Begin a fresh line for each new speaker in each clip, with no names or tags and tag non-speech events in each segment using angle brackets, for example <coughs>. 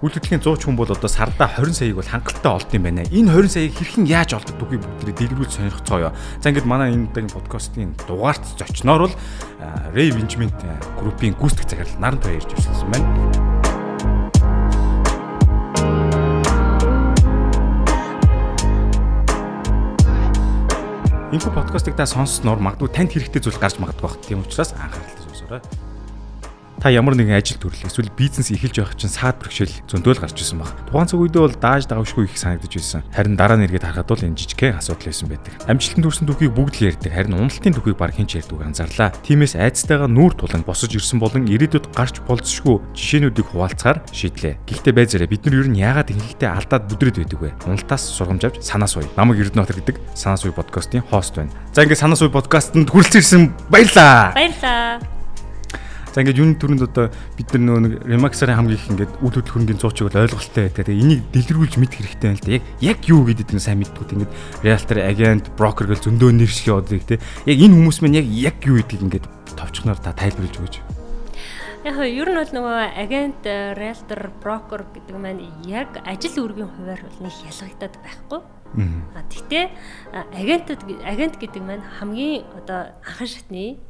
Үйл хөдлөлийн 100 хүн бол одоо сарда 20 саяыг бол хангалттай олд юм байна. Энэ 20 саяыг хэрхэн яаж олдог түүхийг бүгдээ дэлгэрүүлж сонирхцгоё. За ингээд манай энэ удаагийн подкастын дугаарт зочноор бол Ray Benjamin группийн гүйцэтгэх захирал Наран Туяа ирж ирсэн байна. Инфо подкастыг та сонссноор магадгүй танд хэрэгтэй зүйл гарч магадгүй бах. Тийм учраас анхааралтай сонсоорой та ямар нэгэн ажил төрөл эсвэл бизнес эхэлж байх чинь саад бэрхшээл зөндөөл гарч ирсэн баг. Тухайн цаг үедээ бол дааж давшгүй их санагдаж байсан. Харин дараа нь эргээд харахад бол энэ жижигхэн асуудал байсан байдаг. Амжилтанд хүрсэн түүхийг бүгд л ярьдаг. Харин уналтын түүхийг баг хэн ч ярьдаггүй анзаарлаа. Тиймээс айцтайгаа нүүр тулан босож ирсэн болон ирээдүйд гарч болзошгүй жишээнүүдийг хуваалцахаар шийдлээ. Гэхдээ байзаараа бид нар ер нь яагаад ихэнхдээ алдаад бүдрээд байдаг вэ? Уналтаас сургамж авч санаа суй. Намаг Эрдэнэт гэдэг санаа суй подкастын хост байна. За ингээд санаа суй подкастт хүрэлцэн ирсэн баярлаа.
Баярлаа.
За ингээд юуны төрөнд одоо бид нар нөгөө Remax-аар хамгийн их ингээд үйл хөдлөхөрнгийн зуучиг бол ойлголттой байдаг. Тэгээ энийг дэлгэрүүлж мэд хэрэгтэй байна л да. Яг яг юу гэдэг нь сайн мэддэггүй. Ингээд realtor, agent, broker гэл зөндөө нэр шиг яваад те. Яг энэ хүмүүс маань яг яг юу гэдгийг ингээд товчхоноор та тайлбарлаж өгөөч.
Яг ер нь бол нөгөө агент, realtor, broker гэдэг маань яг ажил үүргийн хуваар бол нэг ялгагдаад байхгүй. А тэгтээ агентууд агент гэдэг маань хамгийн одоо анхан шатны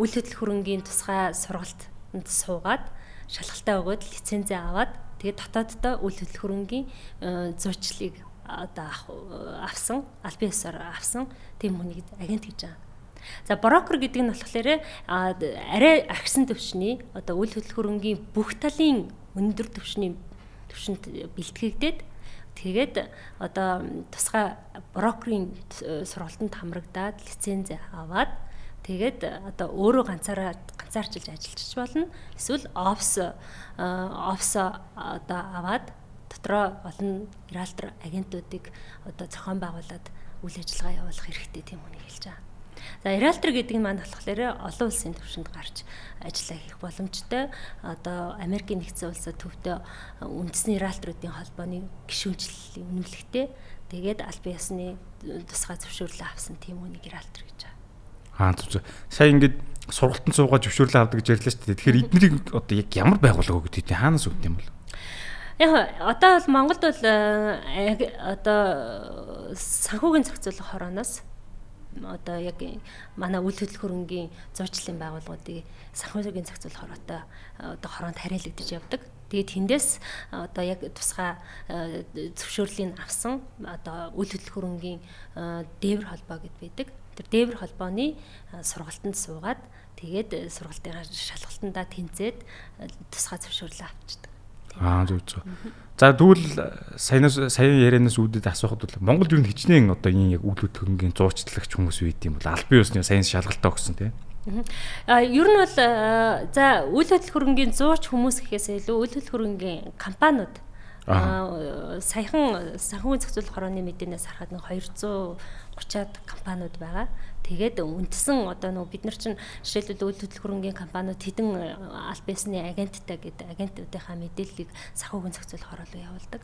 үйл хөдлөх хөрөнгийн тусгай сургалтанд суугаад шалгалтаа өгөөд лицензээ аваад тэгээд дотооддоо үйл хөдлөх хөрөнгийн зуучлалыг одоо авсан аль биесээр авсан тийм хүнийг агент гэж байгаа. За брокер гэдэг нь болохоор арай агсан төвчний одоо үйл хөдлөх хөрөнгийн бүх талын өндөр төвчний төвшөнд бэлтгэгдээд тэгээд одоо тусгай брокерийн сургалтанд хамрагдаад лицензээ аваад Тэгээд э, одоо өөрөө ганцаараа ганцаарчилж ажиллаж болно. Эсвэл офс офс одоо аваад дотроо олон реалтор агентуудыг одоо зохион байгуулад үйл ажиллагаа явуулах хэрэгтэй тийм үнийг хэлж байгаа. За реалтор гэдэг нь маань болохоор олон улсын түвшинд гарч ажиллаа хийх боломжтой. Одоо Америкийн нэгдсэн улсад төвдөө үндэсний реалторуудын холбооны гишүүнчлэлийн үнэмлэхтэй тэгээд аль биесны тусгай зөвшөөрлөө авсан тийм үнийг реалтор гэж
Аа зүг. Сая ингээд сургалтанд суугаад зөвшөөрлөө авдаг гэж ярьлаа шүү дээ. Тэгэхээр эднийг одоо яг ямар байгууллага өгдөг тийм хаанаас өгд юм бол?
Яг одоо бол Монголд бол яг одоо санхүүгийн зохицуулах хорооноос одоо яг манай үйл хөдлөх хөрөнгийн зуучлалын байгууллагуудыг санхүүгийн зохицуулах хороотой одоо хороонд хариалагдаж явдаг. Тэгээд тэндээс одоо яг тусгай зөвшөөрлийн авсан одоо үйл хөдлөх хөрөнгийн дээвэр холбоо гэд байдаг тэр дээвэр холбооны сургалтанд суугаад тэгээд сургалтын шалгалтандаа тэнцээд тусгай зөвшөөрлөө авчдаг.
Аа зөв зөв. За тэгвэл саянаас саяын ярианаас үүдээд асуухад бол Монгол нь хичнээн одоо энэ яг үйл хөдлөнгийн зуурчлагч хүмүүс үйд юм бол аль бие усны саяны шалгалтаа өгсөн тийм.
А ер нь бол за үйл хөдлөх хөрөнгийн зууч хүмүүс гэхээс илүү үйл хөдлөх хөрөнгийн компаниуд аа саяхан санхүүгийн зохицуулах хорооны мэдээнээс харахад нэг 200 30-аад компаниуд байгаа. Тэгээд үндсэн одоо нөгөө бид нар чинь жишээлбэл үйл хөдлөх хөрөнгийн компаниуд хэдэн э, аль бисны агенттай гэдэг агентуудынхаа мэдээллийг санхүүгийн зохицуулах хороолоо явуулдаг.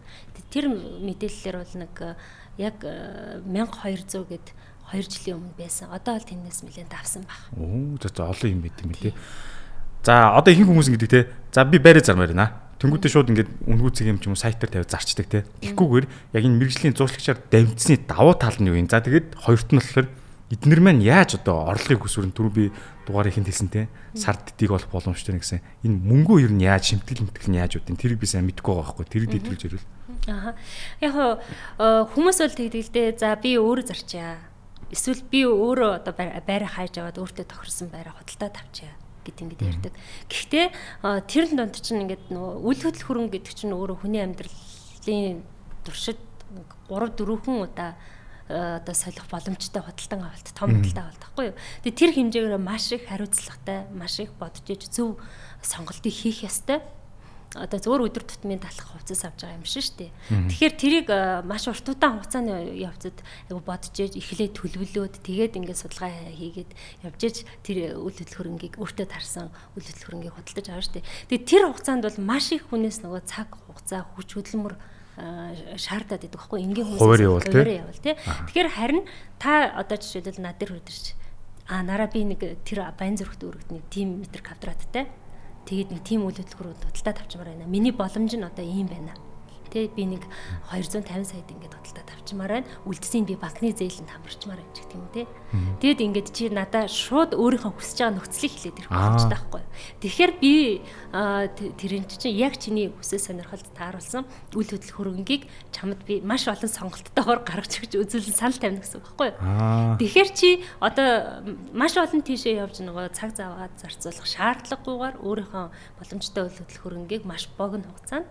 Тэр мэдээллээр бол нэг э, яг 1200 гэд 2 жилийн өмнө байсан. Одоо бол тэрнээс нэлээд давсан баг.
Оо за олон юм байт юм тий. За одоо ихэнх хүмүүс ингэдэг те. За би байраа зармаар байна Тэнгүүдээ шууд ингээд үнгүүцэг юм ч юм уу сайтаар тавиад зарчдаг те. Тэгхгүйгээр яг энэ мэрэгжлийн зуршлагчаар давимцсны давуу тал нь юу юм. За тэгээд хоёрт нь болохоор эднэр маань яаж одоо орлогыг өсвөрн түрүү би дугаарыг хэн хэлсэн те. Сард дитийг болох боломжтой гэсэн. Энэ мөнгөө ер нь яаж шимтгэл мтгэл нь яаж үүдэн тэрийг би сайн мэдэхгүй байгаа байхгүй. Тэрийг дэвтэрүүлж ирвэл.
Аа. Яг хүмүүс бол дээ. За би өөрөө зарчаа. Эсвэл би өөрөө одоо байраа хайж аваад өөртөө тохирсон байраа худалдаа тавьчаа гэд ингээд ярьдаг. Гэхдээ тэр донд чинь ингээд нөгөө үл хөдлөх хөрөн гэдэг чинь өөрөө хүний амьдралын туршид 3 4хэн удаа одоо солих боломжтой худалдан авалт том худалдан авалт байхгүй юу. Тэгээ тэр хэмжээгээр маш их хариуцлагатай, маш их бодож иж зөв сонголтыг хийх ёстой одоо зөвөр өдөр тутмын талах хувцас авч байгаа юм шиг шүү дээ. Тэгэхээр тэрийг маш урт удаан хугацааны явцад айгу бодож ээж эхлээд төлөвлөөд тэгээд ингээд судалгаа хийгээд явж ээж тэр үйл хөдлөх хөрөнгийг өөртөө тарсан үйл хөдлөх хөрөнгийг худалдаж аваа дээ. Тэгээд тэр хугацаанд бол маш их хүнээс нөгөө цаг хугацаа хүч хөдөлмөр шаардаад байдаг хгүй энгийн
хүмүүс хуваар
явал тий. Тэгэхээр харин та одоо жишээлбэл над дээр хүрдэрч а нараа би нэг тэр баян зүрхт өргөд нэг тим метр квадраттай Тэгээд нэг тийм үйл хөдлөлгөөр худалдаа тавьчмаар байна. Миний боломж нь одоо ийм байна. Тэ би нэг 250 саяд ингээд худалдаа тавьчмаар байна. Үлдсийн би банкны зээлэнд хамарчмаар байна гэх юм те. Тэгэд ингээд чи надаа шууд өөрийнхөө хүсэж байгаа нөхцөлийг хэлээд ирэх боломжтой байхгүй. Тэгэхээр би тэрэн чинь яг чиний хүсэл сонирхолд тааруулсан үйл хөдлөл хөрөнгийг чамд би маш олон сонголттойгоор гаргаж өгч үзүүлэн санал тавина гэсэн үг байхгүй. Тэгэхээр чи одоо маш олон тийшээ явж нөгөө цаг заваад зарцуулах шаардлагагүйгээр өөрийнхөө боломжтой үйл хөдлөл хөрөнгийг маш богино хугацаанд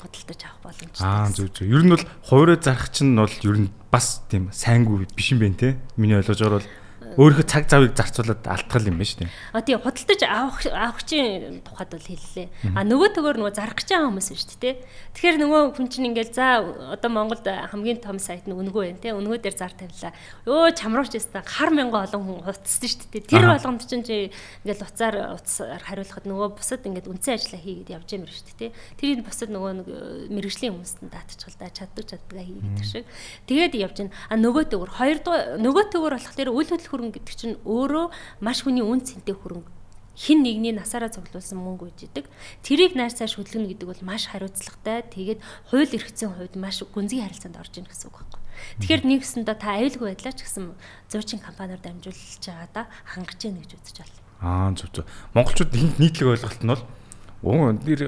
худалдаж авах боломжтой.
Аа зөв зөв. Ер нь бол хувираа зарах чинь бол ер нь бас тийм сайнгүй биш юм байна те. Миний ойлгож байгаа бол өөрийнхөө цаг завыг зарцуулаад алтгал юм байна шүү дээ.
А тий худалдаж авах авахчийн тухайд бол хэллээ. А нөгөө төгөр нөгөө зарах гэж байгаа хүмүүс шүү дээ. Тэгэхээр нөгөө хүн чинь ингээл за одоо Монголд хамгийн том сайт нь үнгөө байна тий. Үнгөө дээр зар тавилаа. Өө чамруулч ястаа хар мянган олон хүн утассан шүү дээ. Тэр болгонд чинь чи ингээл уцаар утсаар хариулахад нөгөө бусад ингээд үндсэн ажиллаа хийгээд явж юмэр шүү дээ. Тэрийг бусад нөгөө нэг мэрэгжлийн хүмүүст нь даатчихвал да чаддаг чаддгаа хийгээд шиг. Тэгээд явж гин. А нөгөө төгөр хоёрдугаар нөгөө төгөр болох тэр үйл хөдлөх хөрөнгө гэдэг чинь өөрөө маш хүний үн цэнтэй хөрөнгө хин нэгний насаараа цуглуулсан мөнгө үж идэг. Тэрийг найр цааш хөдөлгөнө гэдэг бол маш хариуцлагатай. Тэгээд хууль эрхцэн хувьд маш гүнзгий харилцаанд орж ийн гэсэн үг байхгүй. Тэгэхээр нэгсэндээ та аюулгүй байдлаа ч гэсэн зуучин компаниар дамжуулж байгаа да хангаж яах гэж үзэж байна.
Аа зөв зөв. Монголчууд нийтлэг ойлголт нь бол нэр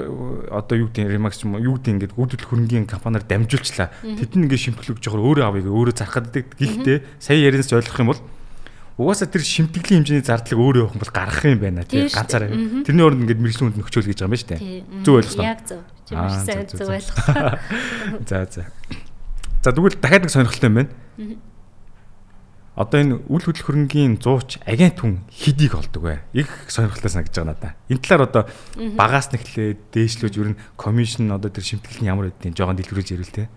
одоо юу гэдэг Remax юм юу гэдэг ингээд гүйдэл хөрөнгийн компаниар дамжуулчлаа. Тэд нь ингээд шимтгэлж жоохоор өөрөө авъя өөрөө зархад гэдэг. Гэхдээ сая ярианаас ойлгох юм бол угаасаа тэр шимтгэлийн хэмжээний зардлыг өөрөө явах юм бол гарах юм байна тий ганцаараа. Тэрний оронд ингээд мэрэгжлийн хүнд нөхчөөл гэж байгаа юм байна шүү дээ. Зөв ойлгосноо.
Яг зөв. Жимэрсэн зөв ойлгосноо. <laughs>
За за. За тэгвэл дахиад нэг сонирхолтой юм байна. Одоо энэ үл хөдлөх хөрөнгийн зууч агент хүн хидийг олдог бай. Их сонирхолтой санагдаж байгаа надаа. Энэ талаар одоо багаас нэхлээ дээшлүүлж ер нь комисшн одоо тэр шимтгэл нь ямар байдгийг жоохон дэлгэрүүлж ярил те.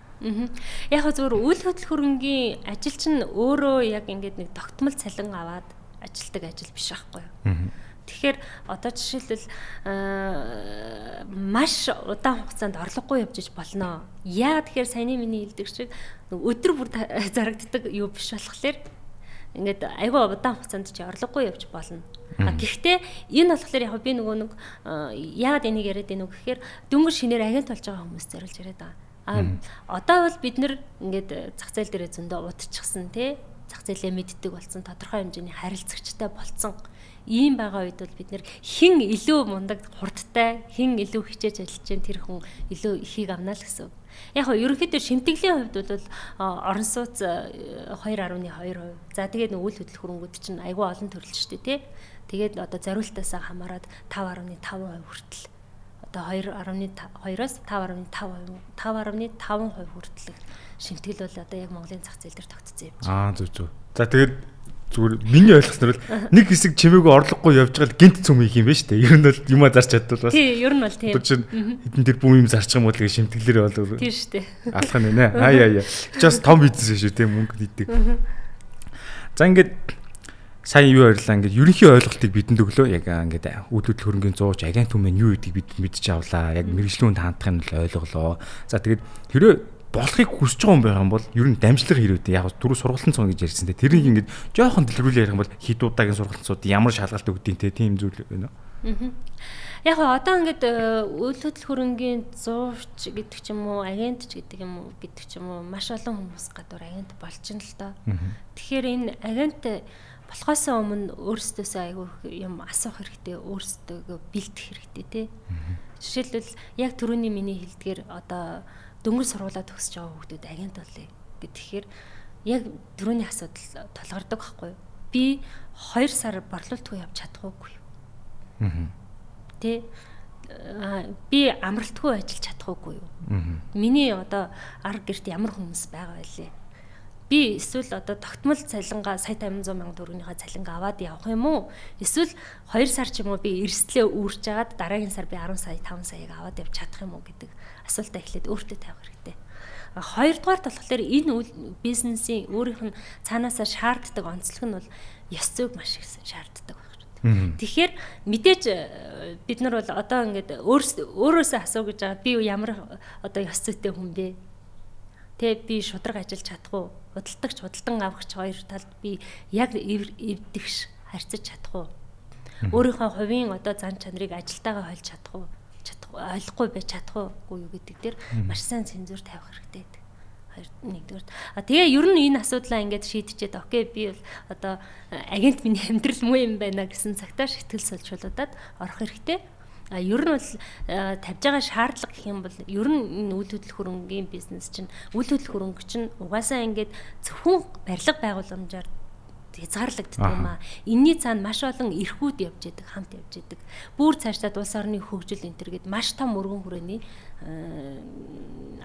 Яг зөвөр үйл хөдлөх хөрөнгийн ажил чинь өөрөө яг ингээд нэг тогтмол цалин аваад ажилтдаг ажил биш байхгүй юу? Тэгэхээр одоо жишээлбэл маш удаан хугацаанд орлогогүй явж иж болно. Яа тэгэхээр саяны миний хэлдэг шиг өдөр бүр <laughs> зарагддаг юу биш болохоор ингээд айгүй удаан хугацаанд чи орлогогүй явж болно. А гэхдээ энэ болохоор яг би нөгөө нэг яагаад энийг яриад байна вэ гэхээр дөнгөр шинээр агент болж байгаа хүмүүс зориулж яриад байгаа. А одоо бол бид нэр ингээд зах зээл дээр зөндөө удчихсан тий зах зээлээ мэддэг болсон тодорхой хэмжээний харилцагчтай болцсон ийм байгаа үед бол бид нэр хэн илүү мундаг хурдтай хэн илүү хичээж ажиллаж чинь тэр хүн илүү ихийг авна л гэсэн. Яг хоо ерөнхийдөө шимтгэлийн хувьд бол орон сууц 2.2%. За тэгээд нүүл хөдлөх хөрөнгүүд чинь айгүй олон төрөл шүү дээ тий. Тэгээд одоо зориултаасаа хамаарат 5.5% хүртэл одоо 2.2-оос 5.5% 5.5% хүртэлх шимтгэл бол одоо яг Монголын зах зээл дээр тогтцсон юм.
Аа зүг зүг. За тэгээд зүгээр миний ойлгосноор л нэг хэсэг чимээгүй орлогогүй явж байгаа л гинт цөм их юм байна шүү дээ. Ер нь бол юма зарч чадвал бас.
Тий, ер нь бол тий.
Тэр чинь хэдэн тэр бүм юм зарчих юм бол тэгээ шимтгэлээр бол.
Тий шүү дээ.
Алах нь нэ. Аа яа яа. Чи бас том бизнес шүү дээ мөнгө хийдэг. За ингээд сайн юу ярьлаа ингээд ерөнхий ойлголтыг бидэнд өглөө яг ингээд үүдүүд хөрөнгөний зууч агент хүмүүс юу гэдгийг бид мэдж авлаа. Яг мэрэгжлүүнд хаантахыг нь ойлголоо. За тэгээд хэрэв болохыг хүсэж байгаа юм байх юм бол ер нь дамжлага хэрэг яг түрүү сургалтын цон гэж ярьсан те. Тэрийг ингээд жоохон дэлгэрүүлээ ярих юм бол хэд удаагийн сургалтын ямар шалгалт өгдөйн те. Тийм зүйл байна
аа Яг одоо ингээд үйл хөдлөх хөрөнгийн зуурч гэдэг ч юм уу, агент ч гэдэг юм уу гэдэг ч юм уу маш олон хүмүүс гадуур агент болж ин л доо. Тэгэхээр энэ агент болохоос өмнө өөрсдөөсөө айгүй юм асуух хэрэгтэй, өөрсдөө бэлдэх хэрэгтэй тий. Жишээлбэл яг түрүүний миний хэлдгээр одоо дөнгөж сургуулаа төгсөж байгаа хүмүүс агент болъё гэхээр яг түрүүний асуудал толгордог байхгүй юу? Би 2 сар борлуулалтгүй явж чадахгүй? Аа. Тэ би амралтгүй ажиллаж чадахгүй юу? Миний одоо арга гэрт ямар хүмүүс байгаа байлээ? Би эсвэл одоо тогтмол цалингаа сая 500 сая төгрөгийнхаа цалингаа аваад явах юм уу? Эсвэл 2 сар ч юм уу би эрсдлээ үүрч жагаад дараагийн сар би 10 сая 5 саяг аваад явж чадах юм уу гэдэг асуултаа эхлээд өөртөө тавих хэрэгтэй. Хоёрдугаар болохоор энэ бизнесийн өөрийнх нь цаанаасаа шаарддаг онцлог нь бол ёс зүйг маш их шаарддаг байна. Тэгэхээр мэдээж э, бид нар бол одоо ингээд өөрөөсөө асуу гэж байгаа би ямар одоо ёс зүйтэй хүн бэ? Тэ би шудраг ажиллаж чадах уу? Худалдагч худалдан авахч хоёр талд би яг эвдэгш харьцаж чадах уу? Өөрийнхөө хувийн одоо зан чанарыг ажилтаагаа хольж чадах уу? чадахгүй ойлгохгүй байж чадахгүй юу гэдэг дээр маш сайн цензур тавих хэрэгтэй гэдэг хоёр нэгдүгээр. А тэгээ ер нь энэ асуудлаа ингээд шийдчихэд окей би бол одоо агент миний амьдрал муу юм байна гэсэн цагтаа шитгэл сулжуулуудад орох хэрэгтэй. А ер нь бол тавьж байгаа шаардлага гэх юм бол ер нь энэ үйл хөдлөх хөрөнгийн бизнес чинь үйл хөдлөх хөрөнгө чинь угаасаа ингээд зөвхөн барилга байгууламжаар хязгаарлагддаг юм аа. Энийний цаана маш олон эрхүүд явж идэг, хамт явж идэг. Бүр цаашдаа улс орны хөгжил энэ төр гээд маш том өргөн хүрээний э,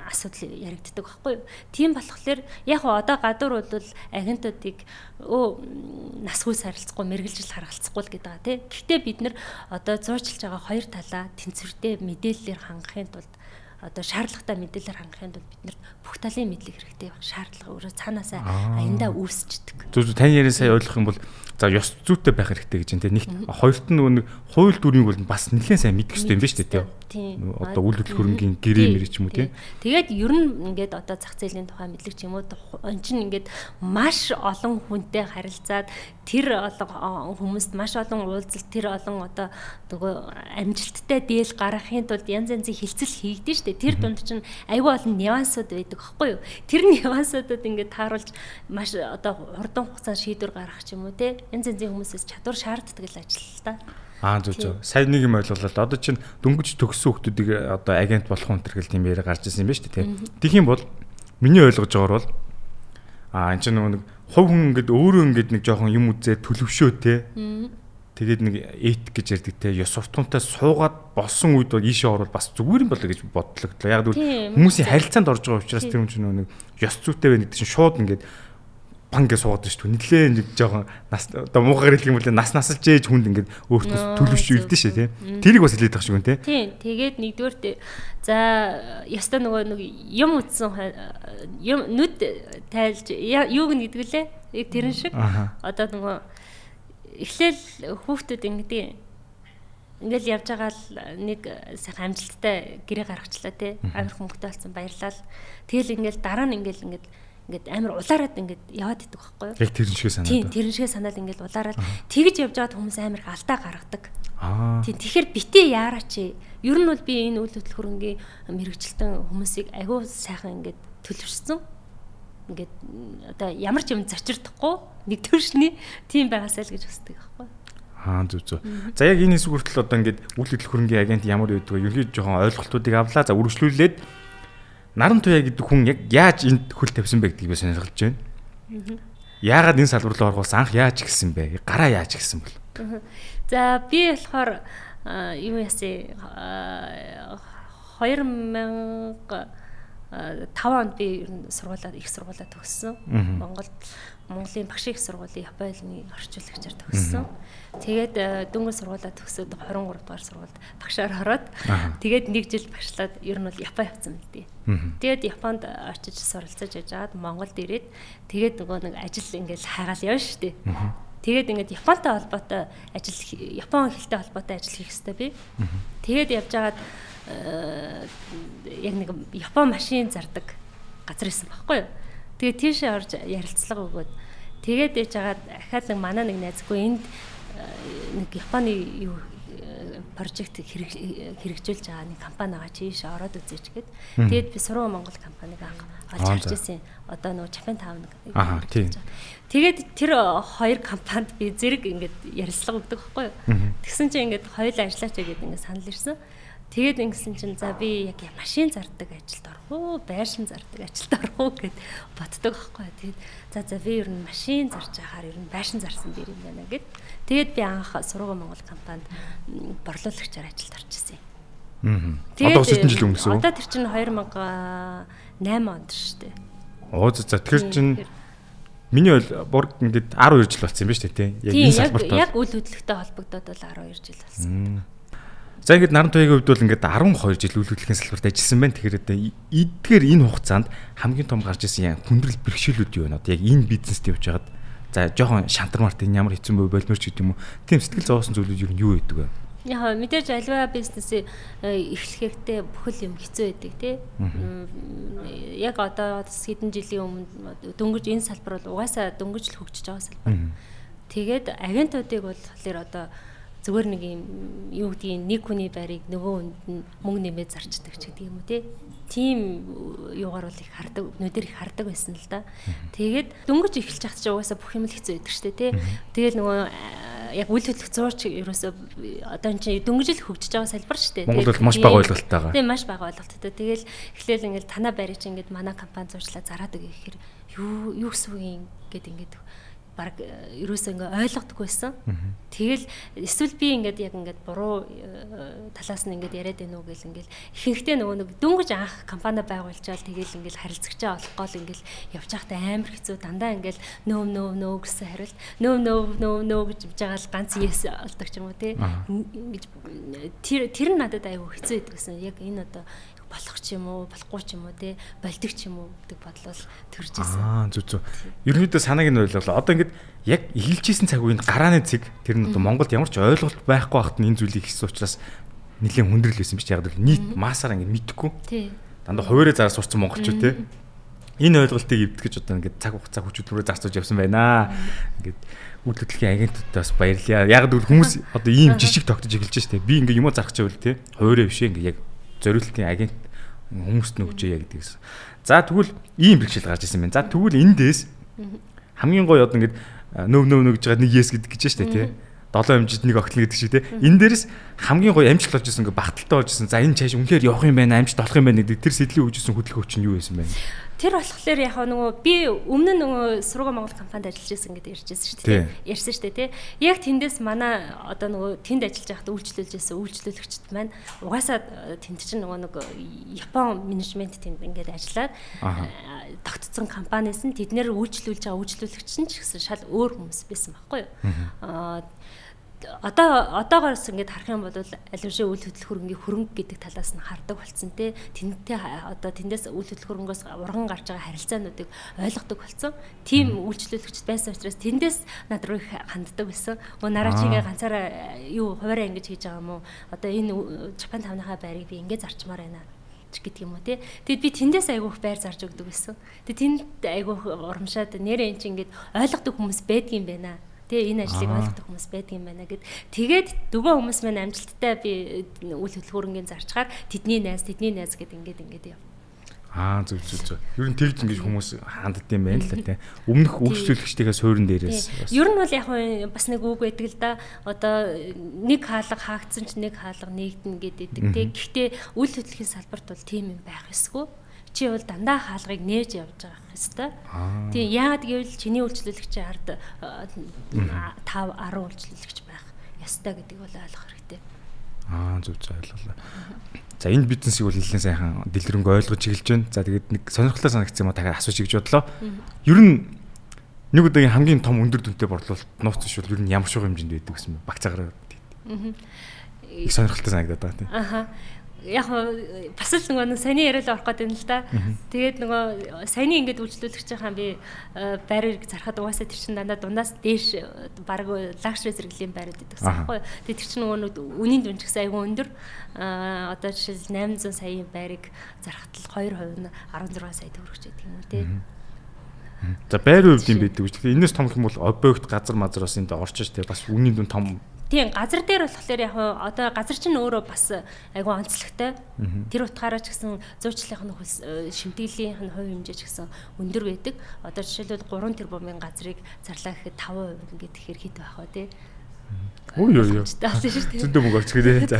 асуудал яригддаг байхгүй юу. Тийм болохоор яг одоо гадуур бол агентуудыг өө насгүй сарилцахгүй мэрэгжил харгалцахгүй л гэдэг байгаа тий. Гэхдээ бид нар одоо зуучилж байгаа хоёр талаа тэнцвэртэй мэдээллээр хангахын тулд одоо шаардлагатай мэдээлэлээр хангахын тулд бид нарт бүх талын мэдлэг хэрэгтэй байх шаардлага өөрөө цаанаасаа аяндаа үүсчдэг.
Зүг тань ярин сая ойлгох юм бол за ёс зүйтэй байх хэрэгтэй гэж энэ нэг хоёрт нь нэг хууль дүрмийг бол бас нэлээд сайн мэдэх хэрэгтэй юм байна шүү дээ тийм. Одоо үйл хөдлөх хөрөнгөний гэрээ мэрэг ч юм уу тийм.
Тэгээд ер нь ингээд одоо зах зээлийн тухай мэдлэг ч юм уу он чинь ингээд маш олон хүнтэй харилцаад тэр олон хүмүүст маш олон уулзалт тэр олон одоо нөгөө амжилттай дээл гаргахын тулд янз янзын хилцэл хийгдэн штэ. Тэр дунд чинь аюул олон нюансууд байдаг байхгүй юу? Тэр <laughs> нюансуудад ингээд тааруулж маш одоо хурдан хугацаанд шийдвэр гаргах ч юм уу те. Янз янзын хүмүүсээс чадвар шаарддаг л ажил л та.
Аа зөв зөв. Сайн нэг юм ойлголоо. Одоо чинь дөнгөж төгссөн хүмүүсийг одоо агент болох төрөл тийм яриа гарч ирсэн юм байна шүү дээ. Тэгэх юм бол миний ойлгож байгаагаар бол аа энэ чинь нэг хувь хүн ингээд өөрөө ингээд нэг жоохон юм үзээ төлөвшөө те. Тэгээд нэг эт гэж ярддаг те. Ёс суртахуунтай суугаад болсон үед бол ийшээ орвол бас зүгээр юм болоо гэж бодлогдлоо. Яг л хүмүүсийн харилцаанд орж байгаа учраас тэр хүн чинь нэг ёс зүйтэй байна гэдэг чинь шууд ингээд банк гэж суугаад шүү дээ. Нилээ нэг жоохон нас одоо муугаар хэлэх юм бол нас насалж ээж хүнд ингээд өөртөө төлөвш үлдэн шээ тий. Тэрийг бас хэлээд байгаа шүү гэн тий.
Тий. Тэгээд нэгдүгээр за яста нөгөө нэг юм үтсэн юм нүд тайлж юуг нэгдэг лээ. Тэрэн шиг одоо нөгөө эхлээл хүүхдүүд ингэдэг ингээл явж байгаа л нэг сайхан амжилттай гэрээ гаргачлаа тий. Амар хүмүүстээ болсон баярлал. Тэгэл ингээл дараа нь ингээл ингээд ингээд амар улаарад ингээд яваад идэх байхгүй юу?
Яг тэрэн шиг санаад.
Тийм, тэрэн шиг санаад ингээд улаарад тэгж явж байгаад хүмүүс амар алдаа гаргадаг. Аа. Тийм, тэгэхээр битээ яараач. Ер нь бол би энэ үйл хөдлөх хөрөнгийн мэрэгчлэн хүмүүсийг агүй сайхан ингээд төлөвшсөн. Ингээд одоо ямар ч юм зочирдохгүй нэг төршний тийм байгаасаа л гэж хүсдэг байхгүй юу?
Аа зүг зүг. За яг энэ хэсэг хүртэл одоо ингээд үйл хөдлөх хөрөнгийн агент ямар байдгаа ерөнхийд жоохон ойлголтуудыг авлаа. За үргэлжлүүлээд наран туяа гэдэг хүн яг яаж энд хөл тавьсан бэ гэдгийг би сонирхолж байна. Яагаад энэ салбар руу орохоос анх яаж гисэн бэ? Гараа яаж гисэн бэл?
За би болохоор юу яасан 2005 онд би ер нь сургуулаад их сургуулаа төгссөн. Монголд Монголын багш их сургуулийн Японы орчуулагчаар төгссөн. Тэгээд дөнгөж сургуулаа төгсөөд 23 дугаар сургуульд багшаар ороод тэгээд нэг жил багшлаад ер нь бол Япон явцсан л дээ. Тэгээд Японд очиж суралцаж яж хаад Монголд ирээд тэгээд нөгөө нэг ажил ингээл хайгаал явна шүү дээ. Тэгээд ингээд Японтай холбоотой ажил Япон хэлтэй холбоотой ажил хийх хэрэгтэй би. Тэгээд явж байгаад яг нэг Япон машин зардаг газар исэн баггүй юу? Тэгээ тийшээ орж ярилцлага өгөөд тэгээд ээж хагаад ахаад нэг манай нэг найзгүй энд э, нэг Японы юу прожект хэрэгжүүлж байгаа нэг компани байгаа чийш ороод үзээч гээд тэгээд би Сургуу Монгол компаниг анх олж харж ирсэн. Одоо нөгөө Japan Town
нэг. Аа тийм.
Тэгээд тэр хоёр компанид би зэрэг ингээд ярилцлага өгдөг байхгүй юу. Тэгсэн чинь ингээд хоёул ажиллаач гэдэг ингээд санал ирсэн. Тэгээд ингэсэн чинь за би яг машин зардаг ажилд орох уу, байшин зардаг ажилд орох уу гэд боддог байхгүй. Тэгээд за за би ер нь машин зарж байхаар ер нь байшин зарсан дэр юм байна гэд. Тэгээд би анх Сургууль Монгол компанид борлуулагчаар ажилд орж ирсэн.
Аа. Одоо 9 жил гэсэн.
Одоо тэр чинь 2008 онд шүү дээ.
Оо за тэр чинь Миний бол бүр ингээд 12 жил болсон юм ба шүү дээ тий.
Яг энэ салбарт яг үйл хөдлөлтөй холбогдоод бол 12 жил болсон.
За ингээд наран туяагийн хувьд бол ингээд 12 жил үйл хөдлөлийн салбарт ажилласан байна. Тэгэхээр эдгээр энэ хугацаанд хамгийн том гарч ирсэн хүндрэл бэрхшээлүүд юу вэ? Одоо яг энэ бизнест явж байгаад за жоохон шантармарт энэ ямар хэцүү бай болморч гэдэг юм уу? Тийм сэтгэл зовоосон зүйлүүд юу юу гэдэг вэ?
Яг мэдээж альва бизнесээ эхлэхдээ бүхэл юм хэцүү байдаг тий. Яг одоо хэдэн жилийн өмнө дөнгөж энэ салбар бол угаасаа дөнгөж л хөгжиж байгаа салбар. Тэгээд агентуудыг бол тэгэхээр одоо зүгээр нэг юм юу гэдгийг нэг хүний байрыг нөгөө хүнд нь мөнгө нэмээд зарчдаг ч гэдэг юм уу те тийм юугаар бол их хардаг өнөөдөр их хардаг байсан л да. Тэгээд дөнгөж эхэлж хат чи угаасаа бүх юм л хэцүү байдаг штэ тий. Тэгэл нөгөө яг үйл хөдлөх зурч ерөөсөө одоо энэ чинь дөнгөж л хөгжиж байгаа салбар штэ.
Монгол бол маш бага ойлголтойгаа.
Тийм маш бага ойлголттой. Тэгэл эхлээл ингээл танаа барьж ингээд манай компани зурчлаа зараад өгөх гэхээр юу юу гэсэн үг юм гээд ингээд баг ерөөсөө ингээ ойлгохгүй байсан. Тэгэл эсвэл би ингээд яг ингээд буруу э, талаас нь ингээд яриад байна уу гэл ингээл ихэнхдээ нөгөө нэг дөнгөж анх компани байгуулчаал тэгэл ингээл харилцагчаа олохгүй л ингээл явж байхдаа амар хэцүү дандаа ингээл нөө нөө нөө гэсэн хариулт нөө нөө нөө нөө гэж биж байгаа л ганц yes олдог ч юм уу тий. Ингэж тэр тэр надад аюу хэцүү байдаг гэсэн. Яг энэ одоо болох ч юм уу болохгүй ч юм уу те болдог ч юм уу гэдэг бодлол төрж исэн.
Аа зү зү. Ерөнхийдөө санааг нь ойлголоо. Одоо ингээд яг эхэлжсэн цаг үеийн гарааны цэг тэр нь одоо Монголд ямар ч ойлголт байхгүй байхад нь энэ зүйлийг хийсэн учраас нэлээд хүндрэл байсан биш яг л нийт маасаар ингээд мэдхгүй. Тий. Дандаа хуваарэ зараа сурцсан монголчууд те. Энэ ойлголтыг эвдгэж одоо ингээд цаг хугацаа хүчрүүрээ зарцуулж явсан байна. Ингээд үйл хөдлөлийн агентуудаас баярлалаа. Яг л хүмүүс <laughs> одоо ийм жишг тогтож эхэлж штэ. Би ингээ юм зарах чавал те. Хуваарэ биш ингээ яг зориултын агент хүмүүст нөгжээ яа гэдгийгс. За тэгвэл ийм бэрхшээл гарч ирсэн байна. За тэгвэл эндээс хамгийн гоё одоо ингээд нөв нөв нөгж байгаа нэг yes гэдэг гэж штэ тий. 7 хэмжид нэг огтлон гэдэг шиг тий. Энэ дээрээс хамгийн гоё амжилт болж исэн ингээ багталтай болж исэн. За энэ чааш үнэхээр явах юм байна, амжилт олох юм байна гэдэг тэр сэтлийг үүжсэн хөдөлгөөч нь юу байсан бэ?
Тэр болохоор яг нөгөө би өмнө нь нөгөө Сургууль Монгол компанид ажиллаж байсан гэдэг ярьжсэн шүү дээ. Ярьсан шүү дээ тий. Яг тэндээс манай одоо нөгөө тэнд ажиллаж байхад үйлчлүүлж байсан үйлчлүүлэгчд маань угаасаа э, тэнд чинь нөгөө нэг Япон менежмент тэнд ингээд ажиллаад э, тогтцсон компаниас нь тэднэр үйлчлүүлж байгаа үйлчлүүлэгч нь ч гэсэн шал өөр хүмүүс байсан байхгүй юу. Аа одоо одоогоос ингээд харах юм бол алившээ үйл хөдлөх хөрөнгийн хөрөнгө гэдэг талаас нь хардаг болсон те тэнтэй одоо тэндээс үйл хөдлөх хөрөнгөөс урган гарч байгаа харилцаануудыг ойлгодог болсон. Тим үйлчлүүлэгч байсан учраас тэндээс над руу их ханддаг байсан. Өө нараа чигээ ганцаараа юу хуваараа ингэж хийж байгаа юм уу? Одоо энэ Жапан тавныхаа байрыг би ингэж зарчмаар байна гэдэг юм уу тий. Тэгэд би тэндээс айгуух байр зарж өгдөг байсан. Тэгэд тэнд айгуух урамшаад нэрээ эн чинь ингээд ойлгодог хүмүүс байдгийн байна Тэ энэ ажлыг ойлгох хүмүүс байдаг юм байна гэд. Тэгээд дөгөө хүмүүс маань амжилттай би үйл хөдлөхөөрөнгийн зарчгаар тэдний найз, тэдний найз гэд ингээд ингээд яв.
Аа зүг зүг зүг. Ер нь тэгж ингэж хүмүүс хандд юм байна л да тий. Өмнөх үйлчлүүлэгчдийнхээ суурин дээрээс.
Ер нь бол яг бас нэг үг байдаг л да. Одоо нэг хаалга хаагдсан ч нэг хаалга нэгдэн гэдэг тий. Гэхдээ үйл хөдлөхийн салбарт бол тийм юм байх ёсгүй чи бол дандаа хаалгыг нээж явж байгаа хэвээр. Тийм яагаад гэвэл чиний үйлчлүүлэгчийн ард 5 10 үйлчлүүлэгч байх ёстой гэдгийг бол ойлгох хэрэгтэй.
Аа зөв зөв ойлголоо. За энэ бизнесийг бол нэлээд сайхан дэлгэрэнгүй ойлгож эхэлж байна. За тэгээд нэг сонирхолтой санагдсан юм а дахиад асууж гэж бодлоо. Ер нь нэг удаагийн хамгийн том өндөр дүнтэй борлуулалт нууц шүүл ер нь ямар шиг хэмжээнд байдаг гэсэн бэ? Багцаагаар. Аа. Их сонирхолтой санагдаад байгаа тийм.
Аха яг бас л нөгөө саяны яриад орох гэдэг юм л да. Тэгээд нөгөө саяны ингээд үйлчлүүлэгч байгаа би э, байрыг зарахад угаасаа тэр чин дандаа дундаас дээш баг лагшри зэрэглэлийн байрууд гэдэг байхгүй. Тэгээд тэр чин нөгөө үнийн дүн ч гэсэн айгүй өндөр. Аа одоо жишээл 800 саяын байрыг зарахад л 2% нь 16 сая төгрөгч гэдэг юм уу тий.
За байр хувьд юм байдаг үү? Энэс том юм бол объект газар мазраас энд орчиж тий бас үнийн дүн том
Тийм газар дээр болохоор яг одоо газар чинь өөрөө бас айгүй онцлогтой. Тэр утгаараа ч гэсэн зуучлалын э, шимтгэлийн хувь хэмжээ ч гэсэн өндөр байдаг. Одоо жишээлбэл 3 тэрбумын газрыг зарлаа гэхэд 5% ингээд тэгэхээр хэд байх вэ тий?
Өө ёо ёо. Зөндөө мөнгө орчих гээ. <laughs> За.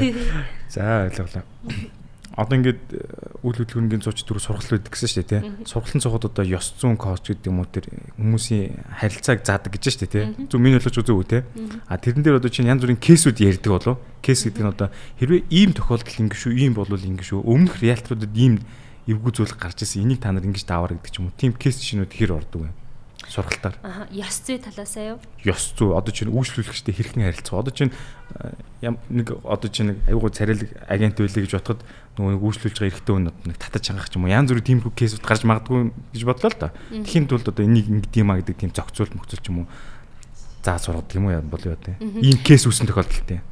За ойлголоо <laughs> одоо ингээд э, үйл хөдлөлгөөний 144 сургалт байдаг гэсэн шүү дээ тий. Сургалтын цогод одоо ёс зүйн коуч гэдэг юм уу тэр хүмүүсийн харилцааг заадаг гэж шүү дээ тий. Зөв миний бодлож үзөө үү тий. А тэрэн дээр одоо чинь янз бүрийн кейсүүд ярьдаг болов. Кейс гэдэг нь одоо хэрвээ ийм тохиолдол ингэ шүү, ийм болвол ингэ шүү. Өмнөх реалитруудад ийм эвгүй зүйл гарч ирсэн. Энийг та нар ингэж даавар гэдэг ч юм уу. Тим кейс шинүүд хэр ордог вэ? сургалтаар.
Аа, ёс зүй талаасаа юу?
Ёс зүй. Одоо чинь үйлчлүүлэгчтэй хэрхэн харилцах. Одоо чинь ям нэг одоо чинь нэг аюулгүй царайлаг агент байлаа гэж бодоход нөгөө үйлчлүүлж байгаа эрэгтэй хүн нэг татаж чангах ч юм уу янз бүрийн тиймэрхүү кейсүүд гарч магадгүй гэж бодлоо л да. Тэхийн тулд одоо энийг ингэдэм а гэдэг тийм зохицуул мөхцөл ч юм уу заа сургад юм уу болоо те. Ийм кейс үүсэн тохиолдолтой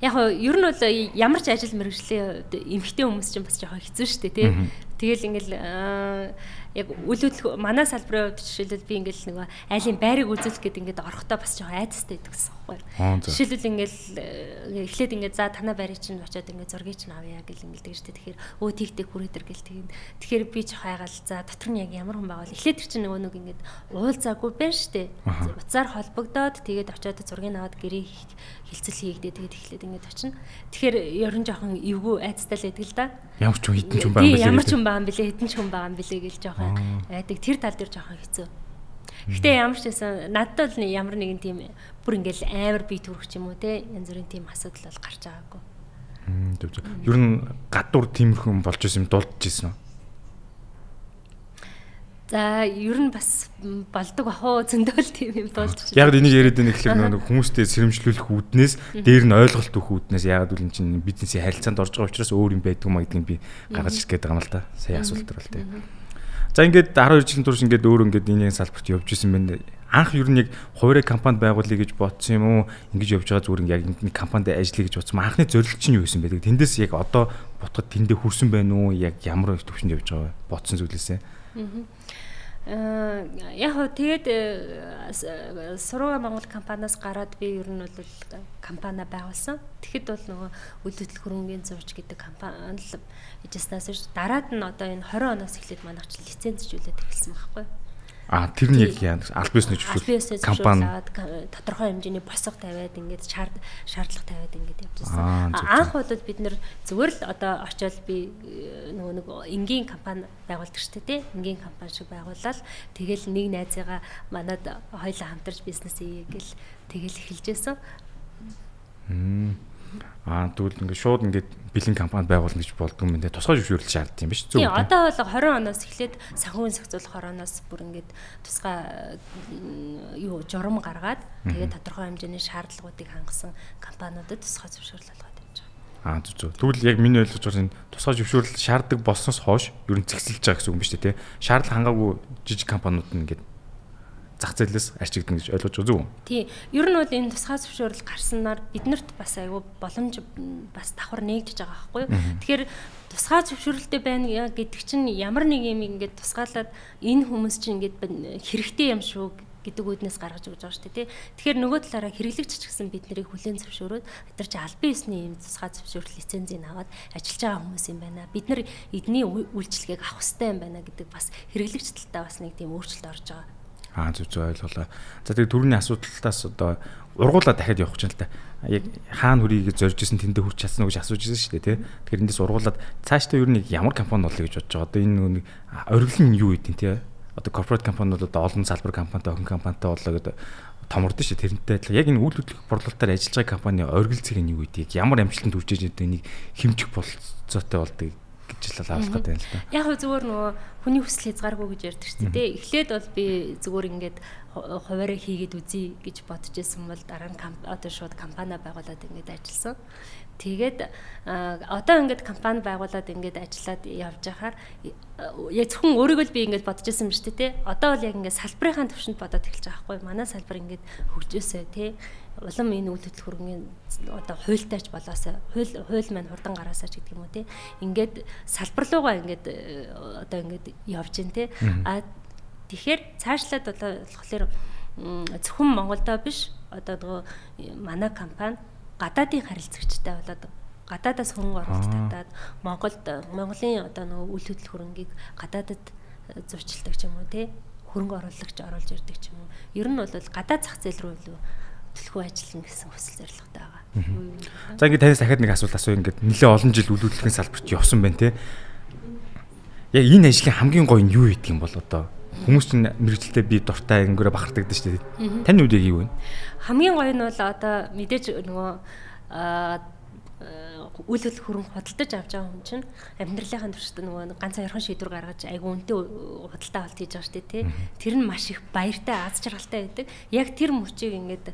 яг нь ер нь бол ямар ч ажил мэргэжлийн эмгтэй хүмүүс чинь бас жоохон хэцүү шүү дээ тий. Тэгэл ингээл яг үл хөдлөх манай салбарын хувьд жишээлбэл би ингээл нөгөө айлын байрыг үзүүлэх гэдэг ингээд орохдоо бас жоохон айцтай байдаг гэсэн юм байна. Жишээлбэл ингээл э, эхлээд ингээд за танаа байрыг чинь очиод ингээд зургийг чинь авъя гэл ингээд тэгэж тэ тэгэхээр өө тийхтэй хүрээдэр гэл тэгин. Тэгэхээр би жоохон айгаал за дотор нь яг ямар хүн байгаа вэ? Эхлээд чинь нөгөө нэг ингээд уулзаагүй байна штэ. Уцаар холбогдоод тэгээд очиод зургийг аваад гэрээ хилцэл хийгдээ тэгээд эхлээд ингээд очино. Тэгэхээр ерөн жоохон эвгүй айцтай л байдаг л да.
Ямар ч хүн хитэн ч хүн байгаа юм
билээ. Ямар ч хүн байгаа юм билээ, хитэн ч хүн байгаа юм билээ гэж жоохон айдаг. Тэр тал дээр жоохон хэцүү. Гэхдээ ямар ч байсан надад бол ямар нэгэн тийм бүр ингээл амар бие төрөх юм уу те янз бүрийн тийм асуудал бол гарч байгаагүй.
Ер нь гадуур тиймэрхэн болж исэн юм дулдж исэн үү?
За ер нь бас болдог ах уу зөндөөл тийм юм болж
байна. Яг энийг яриад байна гэхэлэр нэг хүмүүстэй сэрэмжлүүлэх үүднээс дээр нь ойлголт өгөх үүднээс ягаад үл чинь бизнесийн харилцаанд орж байгаа учраас өөр юм байдаг юм гэдгийг би гаргаж ирэх гээд байгаа юм л да. Сая асуулт төр бол тийм. За ингээд 12 жилийн турш ингээд өөр ингээд энэ салбарт явж исэн байна. Анх ер нь яг хуваарь компанид байгуулъя гэж бодсон юм уу? Ингэж явж байгаа зүгээр яг энэ компанид ажиллая гэж бодсон. Анхны зорилго чинь юу байсан бэ? Тэндээс яг одоо бутгад тэндээ хүрсэн байна уу? Яг ямар төвшөнд явж байгаа вэ? Бодсон зүйлээсээ. Аа
Э, яг хөө тэгээд э, Сургууль Монгол компаниас гараад би ер нь бол компани байгуулсан. Тэгэхэд бол нөгөө үлдэл хөрөнгөний зурч гэдэг компани л ижснаас дараад нь одоо энэ 20 оноос эхлээд манайх ч лицензжүүлээд эхэлсэн байхгүй юу?
А тэр нь яг яа аль биесний
зөвшөөрөл компани тодорхой хэмжээний босго тавиад ингээд шаард шаардлага тавиад ингээд явж байсан. Анх удаад бид нэр зүгээр л одоо очиод би э, нөгөө нэг энгийн компани байгуулдаг шүү дээ. Энгийн компани шиг байгуулаад тэгэл нэг найзыгаа манад хоёлаа хамтарч бизнес хийе гэл тэгэл эхэлжсэн.
Аа тэгвэл ингээд шууд ингээд бэлэн компани байгуулна гэж болдгоо юм дэ тусгай зөвшөөрөл шаарддаг юм ба шүү.
Тийм одоо бол 20 оноос эхлээд санхүүгийн зохицуулах ороноос бүр ингээд тусгай юу журам гаргаад тэгээд тодорхой хэмжээний шаардлагуудыг хангасан компаниудад тусгай зөвшөөрөл олгоод.
Аа зүг зүг. Тэгвэл яг миний ойлгож байгаа энэ тусгай зөвшөөрөл шаарддаг болсноос хойш ер нь зэгцэлж байгаа гэсэн үг юм ба шүү дээ. Шаардлага хангаагүй жижиг компаниуд нь ингээд зах зээлээс арчигдана гэж ойлгож байгаа зүг үү?
Тий. Ер нь бол энэ тусгай зөвшөөрөл гарснаар биднэрт бас айгүй боломж бас давхар нэгдэж байгаа байхгүй юу? Тэгэхээр тусгай зөвшөөрөлтэй байна гэдэг чинь ямар нэг юм ингээд тусгаалаад энэ хүмүүс чинь ингээд хэрэгтэй юм шүү гэдэг үүднээс гаргаж өгч байгаа шүү дээ. Тэгэхээр нөгөө талаараа хэрэглэгч ч гэсэн бид нарыг хүлээн зөвшөөрөөд чи албан ёсны юм тусгай зөвшөөрөл лицензийг аваад ажиллаж байгаа хүмүүс юм байна. Бид нар эдний үйлчлэгийг авах хэрэгтэй юм байна гэдэг бас хэрэглэгч талтаа бас нэг тийм өөрчлөлт орж байгаа
Аа зүг зүг ойлголоо. За тэгээ түрүүний асуудалтаас одоо ургуулаа дахиад явах чинь л та. Яг хаана хүрийг зорж исэн тэндээ хүрч чадсан уу гэж асууж ирсэн шүү дээ тий. Тэгэхээр эндээс ургуулад цаашдаа ер нь ямар компани болъё гэж бодож байгаа. Одоо энэ нэг оргил нь юу гэдэг тий. Одоо корпорат компаниуд одоо олон салбар компанитай охин компанитай боллоо гэдэг томордсон шүү тэрнтэй адилхан. Яг энэ үйл хөдлөх борлуулалтаар ажиллаж байгаа компани оргил зэрэг нь юу гэдэг ямар амжилтанд хүрч иж байгаа нэг хэмжих болцоотой болдог гэж л авах гэдэг юм л да.
Яг зүгээр нөгөө хүний хүсэл хязгааргүй гэж ярьдаг шүү дээ. Эхлээд бол би зүгээр ингээд хуваараа хийгээд үзье гэж бодож байсан бол дараа нь одоо шууд компани байгуулад ингээд ажилласан. Тэгээд одоо ингээд компани байгуулад ингээд ажиллаад явж байхаар яг зөвхөн өөрийгөө л би ингээд бодож байсан юм шүү дээ. Одоо бол яг ингээд салбарынхаа төвшөнд бодоод эхэлж байгаа байхгүй. Манай салбар ингээд хөгжөөсэй тий улам энэ үйл хөдлөх хөрөнгөний одоо хуйлтайч болоосаа хууль хууль маань хурдан гараасаа ч гэдэг юм уу тий ингээд салбарлуугаа ингээд э, одоо ингээд явж гин тий а тэгэхээр цаашлаад болохоор зөвхөн Монголдоо биш. Одоо нөгөө манай компани гадаадын харилцагчтай болоод гадаадаас хөнгө оруулалт татаад Монголд Монголын одоо нөгөө үйл хөдлөх хөрөнгийг гадаадад э, зурчилдаг ч юм уу тий хөрөнгө оруулагч оруулж ирдэг ч юм уу. Ер нь бол гадаад зах зээл рүү илүү төлхөө ажиллана гэсэн хүсэл зорилготой байгаа.
За ингээд танаас дахиад нэг асуулт асуу ингээд нэлээ олон жил үйл хөдлөлийн салбарт явсан байна те. Яг энэ ажлын хамгийн гоё нь юу гэдэг юм бол одоо хүмүүс чинь мэрэгчлээ би дуртай ангиураа бахардагдаг шүү дээ. Таны үед яг юу вэ?
Хамгийн гоё нь бол одоо мэдээж нөгөө үйл хөдлөх хөрөнгө худалдаж авч байгаа хүн чинь амьдралынхаа туршид нөгөө ганцхан ярхан шийдвэр гаргаж айгүй үнэтэй худалдаа авалт хийж байгаа шүү дээ тий. Тэр нь маш их баяртай аз жаргалтай байдаг. Яг тэр мөчийг ингээд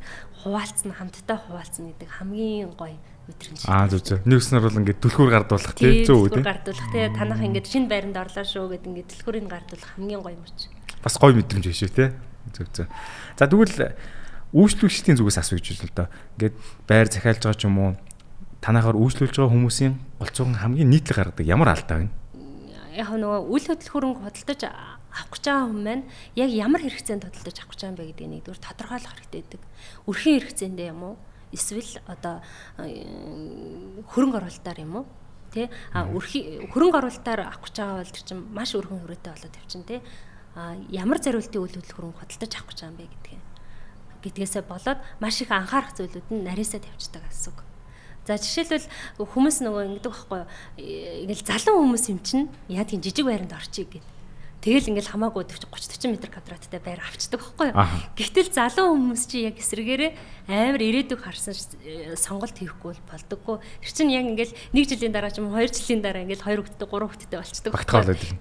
хуваалцсан хамтдаа хуваалцсан гэдэг хамгийн гоё мэдрэмж.
Аа зүг зүг. Нэгснэр бол ингээд түлхүүр гардуулах тий
зөв үү тий. Гардуулах тий танах ингээд шинэ байранд орлоо шүү гэдэг ингээд түлхүүрийг гардуулах хамгийн гоё мөч.
Бас гоё мэдрэмж биш үү тий. Зүг зүг. За тэгвэл үйлчлүүлэгчдийн зүгээс асууж байна л да. Ингээд байр захиалж байгаа ч юм уу танахаар үйлчлүүлж байгаа хүмүүсийн голцоохон хамгийн нийтлэг гаргадаг ямар алдаа вэ?
яг нөгөө үл хөдлөх хөрөнгө худалдаж авах гэж байгаа хүн маань яг ямар хэрэгцээнд худалдаж авах гэж байгаа юм бэ гэдгийг нэгдүгээр тодорхойлох хэрэгтэй байдаг. Өрхийн хэрэгцээндээ юм уу? Эсвэл одоо хөрөнгө оруулалтаар юм уу? Тэ а өрхийн хөрөнгө оруулалтаар авах гэж байгаа бол тэр чинь маш өргөн хүрээтэй болоод тавьчин тэ. А ямар зориултын үйл хөдлөх хөрөнгө худалдаж авах гэж байгаа юм бэ гэдгийг гэдгээсээ болоод маш их анхаарах зүйлүүд нь нарийсаа тавьчихдаг гэсэн үг. За жишээлбэл хүмүүс нөгөө ингэдэг байхгүй? Ингээл залуу хүмүүс юм чинь яа тийм жижиг байранд орчих гэдэг Тэгэл ингээл хамаагүй 30 40 м квадраттай байр авчдаг байхгүй юу. Гэтэл залуу хүмүүс чи яг эсрэгээр амар ирээдүг харсан сонголт хийхгүй болдоггүй. Тэр чинь яг ингээл нэг жилийн дараа ч юм уу 2 жилийн дараа ингээл 2 хүүхэдтэй 3 хүүхэдтэй болчдөг.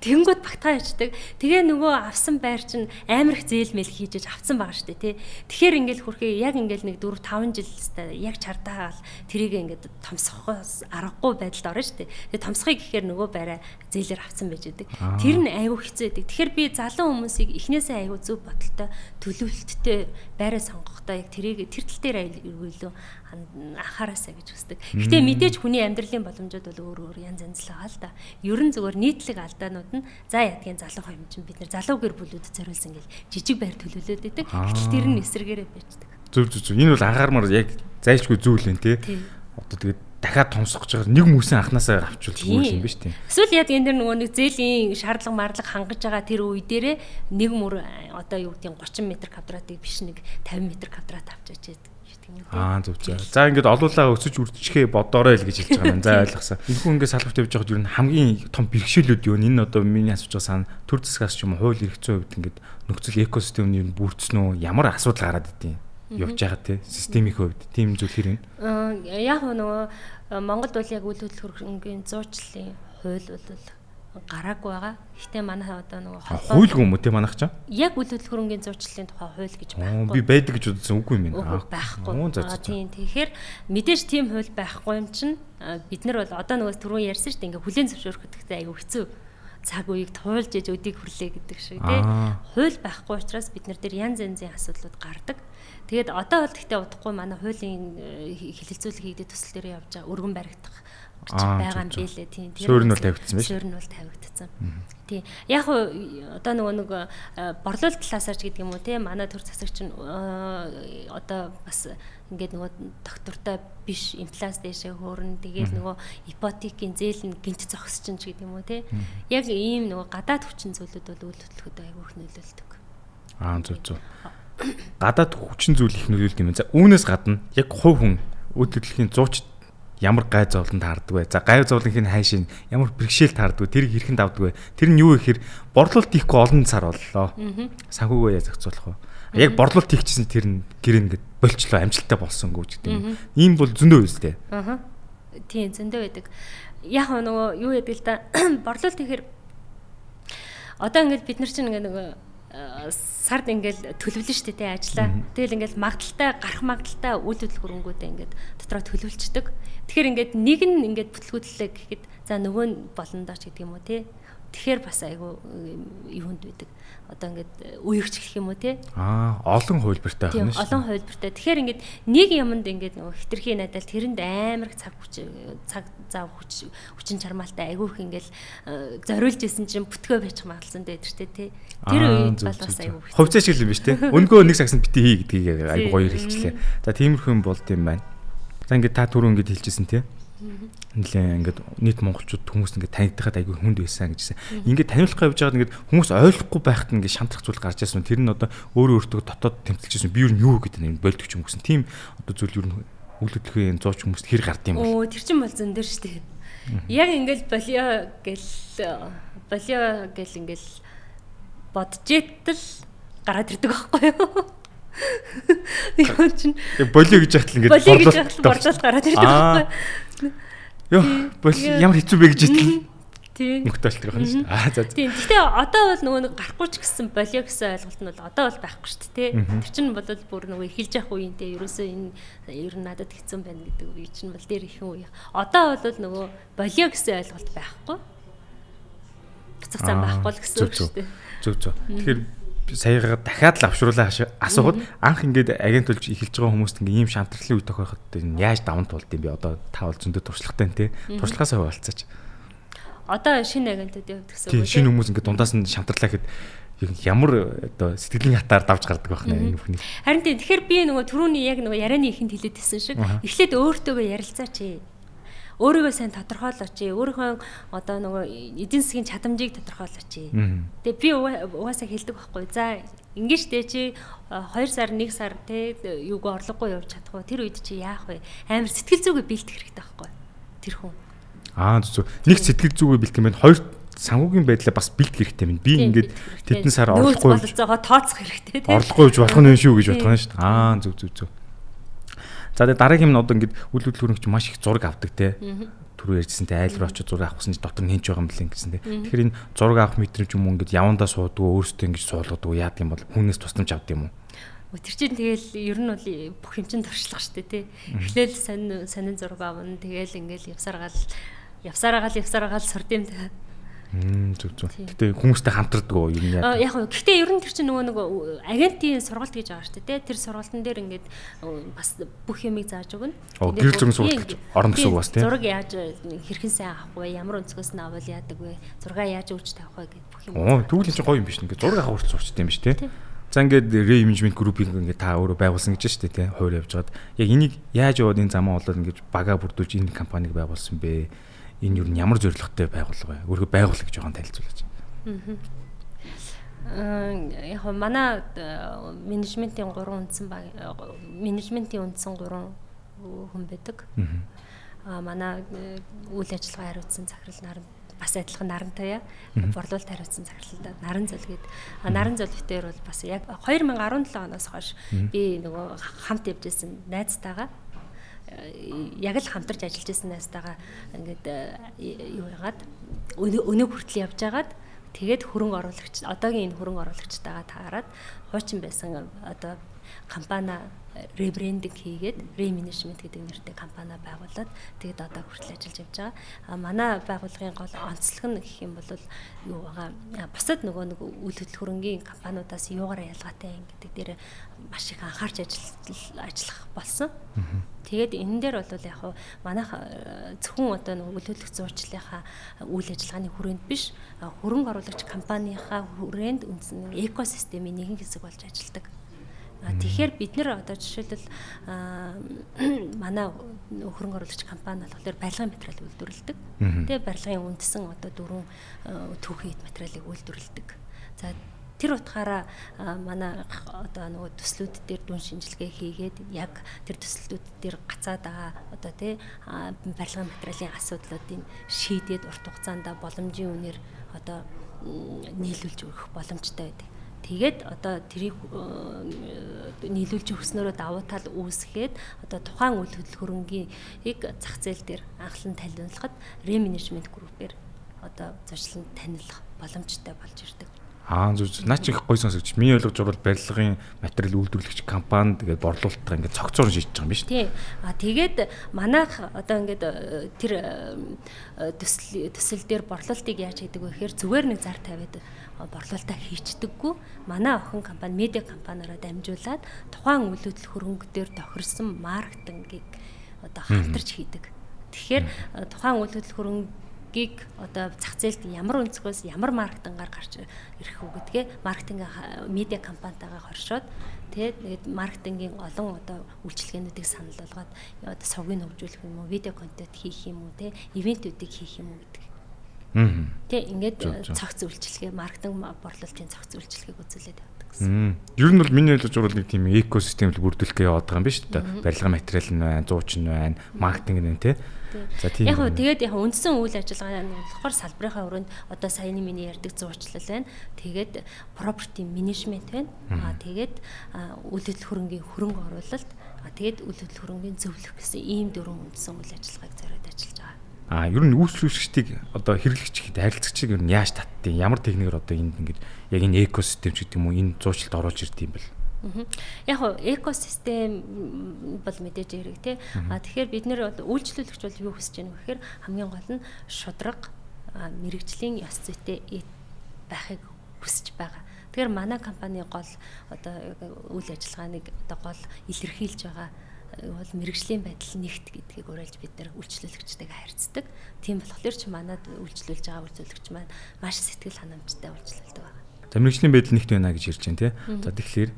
Тэнгүүд багтгаа ячдаг. Тэгээ нөгөө авсан байр чинь амар их зээлмэл хийж авсан байгаа дээ тий. Тэгэхээр ингээл хүрхээ яг ингээл нэг 4 5 жил яг чардаагаал тэрийг ингээд томсохоос аргагүй байдалд орно дээ. Тэгээ томсхыг гэхээр нөгөө байраа зээлээр авсан байж байдаг. Тэр нь айгүй хэцүү байдаг. Тэгэхээр би залуу хүмүүсийг эхнээсээ аягүй зөв бодолтой төлөвлөлттэй байраа сонгохдоо яг тэрийг тэр тал дээр эргүүлөө анхаараасаа гэж хүсдэг. Гэтэ мэдээж хүний амьдралын боломжууд бол өөр өөр янз янз л байгаа л да. Ер нь зөвөр нийтлэг алдаанууд нь за ядгийн залуу хэмжин бид нар залуу гэр бүлүүд зориулсан гэл жижиг байр төлөвлөд өгдөг. Гэтэл тэр нь эсрэгээрээ байждаг.
Зөв зөв зөв. Энэ бол анхаармаар яг зайлшгүй зүйл юм тий. Одоо тэгээд дахиад томсгож байгаа нэг хүмүүсийн анханасаа авчулж өгөх юм биш тийм.
Эсвэл яг энэ дэр нөгөө нэг зээлийн шаардлага марлаг хангаж байгаа тэр үе дээрээ нэг мөр одоо юу гэдэг 30 м квадратыг биш нэг 50 м квадрат авчиж яадаг
Аа зөв зөв. За ингээд олуулаа өсөж үрдчихээ бодоорой л гэж хэлж байгаа юм. За ойлгосон. Энэ хүн ингээд салбарт явж байгаад юу н хамгийн том бэрхшээлүүд юу энэ одоо миний асууж байгаа сан төр засгаас ч юм уу хууль эрх зүйн хувьд ингээд нөхцөл экосистемийн бүрдсэн үү ямар асуудал гараад идэв явж байгаа тий системийн хувьд тийм зүйл хэрэг.
Аа яг нөгөө Монгол бол яг үйл хөдлөлтийн зуучлалын хууль бол гараагүй байгаа. Гэхдээ манай одоо нөгөө
холбоо хуульгүй юм уу те манайх чам?
Яг үйл хөдлөлтийн зуучлалын тухай хууль гэж байхгүй.
Би байдаг гэж үзсэн үгүй юм
байна. Байхгүй. Тийм тэгэхээр мэдээж тийм хууль байхгүй юм чинь бид нар бол одоо нөгөө түрүүн ярьсан шүү дээ ингээ хүлэн зөвшөөрөх гэдэгтэй аюу хэцүү цаг үеийг туулж иж өдийг хүрлээ гэдэг шиг тий. Хууль байхгүй учраас бид нар дээр янз янзын асуудлууд гардаг. Тэгээд одоо бол гэхдээ удахгүй манай хуулийн э, хилэлцүүлэг хийгдэх төсөл дээр явж байгаа өргөн баригдах гэж байгаа юм билээ тийм.
Суурь нь бол тавигдсан
байна. Суурь нь бол тавигдсан. Тийм. Яг одоо нөгөө нэг э, борлуулалт талаасаа ч гэдэг юм уу тийм манай төр засагч нь э, одоо бас ингээд нөгөө доктортой биш имплант дэшээ хөөрн тэгээд нөгөө ипотекийн зээл нь гинт зогсчин ч гэдэг юм уу тийм. Яг ийм нөгөө гадаад хүчин зүйлүүд бол үйл хөдлөхөд айгүй их нөлөөлдөг.
Аа зөв зөв гадаад хүчин зүйл их нөлөөлд юм. За үүнээс гадна яг хувь хүн үйлдвэрлэлийн зууч ямар гай зовлон таардаг вэ? За гай зовлонхын хайшин ямар бэрхшээл таардаг вэ? Тэрийг хэрхэн давдаг вэ? Тэр нь юу гэхээр борлуулалт хийхгүй олон сар боллоо. Санхүүгөө яаж зохицуулах вэ? Яг борлуулалт хийчихсэн тэр нь гэр ингээд болчлоо амжилттай болсон гэж гэдэг юм. Ийм бол зөндөө үстэй.
Аа. Тийм зөндөө байдаг. Яг нөгөө юу яадаг л да <coughs> борлуулалт хийхээр одоо ингээд бид нар чинь ингээд нөгөө сард ингээл төлөвлөн штэ тэ ажиллаа. Тэгэл ингээл магадaltaй гарах магадaltaй үйл хөдлөх хөрөнгүүдээ ингээд дотроо төлөвлөждөг. Тэгэхээр ингээд нэг нь ингээд бүтлгүүдлээ гэхэд за нөгөө нь болно дооч гэдэг юм уу те. Тэгэхээр бас айгу юунд байдаг. Одоо ингээд үерч гэх юм уу те?
Аа олон хувилбартай
байна шүү. олон хувилбартай. Тэгэхээр ингээд нэг юмд ингээд нөгөө хитрхийн найдал тэрэнд амар цаг хүч цаг зав хүч хүчин чармаалтай айгүйх ингээд э, зориулж исэн чинь бүтгэө байж магалсан дээр те? Тэр үед бол бас айгүй
хувьцаа шиг юм биш те. Өнгөө нэг сагсанд бити хий гэдгийг айгүй гоё хэлчихлээ за тиймэрхүү юм болд юм байна. За ингээд та түрүү ингээд хэлчихсэн те нэлээ ингээд нийт монголчууд хүмүүс ингээд танигдахад айгүй хүнд байсан гэжсэн. Ингээд таниулах явж байгаад ингээд хүмүүс ойлгохгүй байхад ингээд шантрах зүйл гарч ирсэн. Тэр нь одоо өөрөө өөртөө дотоод тэмцэлжсэн. Би юу юу гэдэг нь болдог ч юм гэсэн. Тийм одоо зүйл юу өглөдлөхийн зууч хүмүүст хэр гард юм
бол. Оо тэр чин бол зэн дээр дээ. Яг ингээд болио гэл болио гэл ингээд боджээтэл гараад ирдэг байхгүй юу? <laughs> Юу чин
болио гэж яхад л ингээд
борлуулалт гараад ирдэг байхгүй юу?
Йоо, бол ямар хэцүү бэ гэж хэлсэн. Нөхдөөлт байх нь шүү дээ. Аа за.
Тийм. Гэтэ одоо бол нөгөө нэг гарахгүй ч гэсэн болио гэсэн ойлголт нь бол одоо бол байхгүй шүү дээ. Тэр чинь бол бүр нөгөө эхэлж явах үеинтэй ерөөсөө энэ ер нь надад хэцүү байна гэдэг үе чинь бол дээр ихэн үе. Одоо бол нөгөө болио гэсэн ойлголт байхгүй. Буцах зам байхгүй л гэсэн үг шүү дээ.
Зөв зөв. Тэгэхээр саяга дахиад л авшруулаа асуухад анх ингээд агент болж эхэлж байгаа хүмүүст ингээд ийм шантралын үе тохиоход яаж даван тулд юм бэ? Одоо та бол зөндөө туршлагатай нэ туршлагаасаа хуваалцаач
одоо шинэ агентуудын хувьд гэсэн
үг. Шинэ хүмүүс ингээд дундаас нь шантарлаа гэхэд ямар одоо сэтгэлийн хатаар давж гардаг байх нэ
бүхний. Харин тийм тэгэхээр би нөгөө түрүүний яг нөгөө ярианы ихэнд хэлээдсэн шиг эхлээд өөртөөгөө ярилцаач өөрийгөө сайн тодорхойлооч. Өөрийнхөө одоо нөгөө эдийн засгийн чадамжийг тодорхойлооч. Тэгээ би угаасаа хэлдэг байхгүй. За ингээд штэ чи 2 сар 1 сар те юуг орлогогүй явж чадахгүй. Тэр үед чи яах вэ? Амар сэтгэл зүгээ бэлтэх хэрэгтэй байхгүй. Тэр хүн.
Аа зү. Нэг сэтгэл зүгээ бэлтэх юм байна. Хоёр санхүүгийн байдлаа бас бэлдэх хэрэгтэй минь. Би ингээд тэтэн сар
болцоогоо тооцох хэрэгтэй
тийм. Орлохгүй гэж болох нь шүү гэж бодох нь шүү дээ. Аа зүг зүг зүг. За тэгээ дараагийн нь одоо ингээд үл хөдлөлөөрөгч маш их зураг авдаг те. Түрүү ярьжсэнтэй айл руу очиж зураг авахсан чи дотор нь хинч байгаа юм бэл гэсэн те. Тэгэхээр энэ зураг авах мэтрэмж юм уу ингээд явандаа суудгүй өөрөөсөө ингэж суулгадаг яадаг юм бол хүнээс тусламж авдаг юм уу?
Тэр чинь тэгэл ер нь бол бүх юм чинь туршлага шүү дээ тий. Эхлээл сонин сонин зураг авна. Тэгэл ингээл явсаргаал явсараагаал явсараагаал сурдим
Зүг зүг. Гэтэ хүмүүстэй хамтардаг уу юм
яа. Яг нь гэтэ ер нь тэр чинь нөгөө нөгөө агентийн сургалт гэж байгаа шүү дээ. Тэр сургалтын дээр ингээд бас бүх юмыг зааж өгнө.
Оо гэр зургийн сургалт гэж орно гэсэн үг бас тийм.
Зураг яаж хэрхэн сайн авах вэ? Ямар өнцгөөс нь авал яадаг вэ? Зураг яаж өгч тавих вэ гэдэг бүх юм.
Оо тэгвэл энэ чинь гоё юм биш нэг зураг авах урт сурчтай юм биш тийм. За ингээд re-imagement group-ийг ингээд та өөрөө байгуулсан гэж штэ тий хойр явж байгаад яг энийг яаж яваад энэ замаа болоод ингээд бага бүрдүүлж энэ компаниг байгуулсан бэ? Энэ юу ямар зорилготой байгуулга вэ? Өөрөөр байгуулга гэж жоохон танилцуулаач.
Аа яг манай менежментийн 3 үндсэн баг менежментийн үндсэн 3 хүн байдаг. Аа манай үйл ажиллагаа хариуцсан захирал наран бас адилхан нарантай борлуулалт хариуцсан захирлалтай наран зол гээд наран зол битээр бол бас яг 2017 оноос хойш би нөгөө хамт явж исэн найзтайгаа яг л хамтарч ажиллаж байсан найзтайгаа ингээд юу яагаад? Өнөө хүртэл явж агаад тэгээд хөрөнгө оруулагч одоогийн энэ хөрөнгө оруулагчтайгаа таарад хуучин байсан одоо компани ребрендинг хийгээд ременежмент гэдэг нэртэй компани байгуулад тэгээд одоо хүртэл ажиллаж явж байгаа. А манай байгууллагын гол онцлог нь гэх юм бол юу байгаа бусад нөгөө нэг үйл хөдлөлт хөрөнгийн компаниудаас юугаар ялгаатай юм гэдэг дээр маш их анхаарч ажиллах болсон. Тэгээд энэ дээр бол яг манайх зөвхөн одоо нэг үйл хөдлөх зурчлалынхаа үйл ажиллагааны хүрээнд биш хөрөнгө оруулагч компанийнхаа хүрээнд үндсэн экосистемийн нэгэн хэсэг болж ажилладаг. Тэгэхээр бид нэр одоо жишээлбэл манай хөрөнгө оруулагч компани болохоор барилгын материал үйлдвэрлэдэг. Тэгээ барилгын үндсэн одоо дөрвөн түүхийд материалыг үйлдвэрлэдэг. За тэр утгаараа манай одоо нөгөө төслүүд дээр дүн шинжилгээ хийгээд яг тэр төслүүд дээр гацаад байгаа одоо тий барилгын материалын асуудлуудыг шийдээд урт хугацаанд боломжийн үнээр одоо нийлүүлж өгөх боломжтой байдаг. Тэгээд одоо тэрийг э, нийлүүлж өгснөөрөө давуу тал үүсгээд одоо тухайн үйл хөдлөлхөрөнгийг зах зээл дээр анхлан танилцуулахад ременежмент группээр одоо зочлон танилцах боломжтой болж ирдэг.
Аа зүг наа чи их гой сонсогч. Миний ойлгож байгаа бол барилгын материал үйлдвэрлэгч компани тэгээд борлуулалтаа ингээд цогцоор шийдэж байгаа юм биш үү?
Тий. Аа тэгээд манайх одоо ингээд э, тэр э, төсөл төсөл дээр борлуулалтыг яаж хийдэг вэ гэхээр зүгээр нэг зар тавиад борлуулалтаа хийчдэггүй. Манай охин компани медиа компаниараа дамжуулаад тухайн үйл хөдлөл хөрөнгө дээр тохирсон маркетингийг одоо хамтарч хийдэг. Тэгэхээр тухайн үйл хөдлөл хөрөнгө гийг одоо зах зээлд ямар өнцгөөс ямар маркетингаар гарч ирэх үү гэдгээ маркетинг медиа компанитайгаа хоршоод тэгээд маркетингийн олон одоо үйлчилгээнүүдийг санал болгоод одоо сувгийг хөгжүүлэх юм уу видео контент хийх юм уу те ивентүүдийг хийх юм уу гэдэг. Тэ ингээд цогц үйлчилгээ маркетинг борлуулалтын цогц үйлчилгээг үзүүлээд явдаг
гэсэн. Ер нь бол миний ойлгож байгаа нэг тийм экосистем л бүрдүүлэх гэж яваад байгаа юм биш үү? Барилгын материал нь байна, зууч нь байна, маркетинг нь тэ.
Тийм. Яг нь тэгээд яг үндсэн үйл ажиллагаа нь болохоор салбарынхаа өрөөнд одоо саяны миний ярьдаг зуучлал байна. Тэгээд property management байна. Аа тэгээд үйл хөдлөл хөрөнгийн хөрөнгө оруулалт, аа тэгээд үйл хөдлөл хөрөнгийн зөвлөх гэсэн ийм дөрвөн үндсэн үйл ажиллагааг зориод ажиллаж байгаа.
А ер нь үйлчлүүлэгчдийг одоо хэрэглэгч хэд харилцагчийг ер нь яаж татдیں۔ Ямар техникээр одоо энд ингээд яг энэ экосистем ч гэдэг юм уу энэ зуучлалд оруулж ирд юм бэл.
Яг нь экосистем бол мэдээж хэрэг тий. А тэгэхээр бид нэр үйлчлүүлэгч бол юу хүсэж байна вэ гэхээр хамгийн гол нь шудраг мэрэгжлийн ёс зүйтэй байхыг хүсэж байгаа. Тэгэхээр манай компани гол одоо үйл ажиллагааныг одоо гол илэрхийлж байгаа бол мэрэгжлийн байдал нэгт гэдгийг уриалж бид нар үйлчлүүлэгчтэйгээ харьцдаг. Тийм болохоор ч манад үйлчлүүлж байгаа үйлчлүүлэгч маань маш сэтгэл ханамжтай үйлчлүүлдэг байна.
За мэрэгжлийн байдал нэгт байна гэж ирж байна тий. За тэгэхээр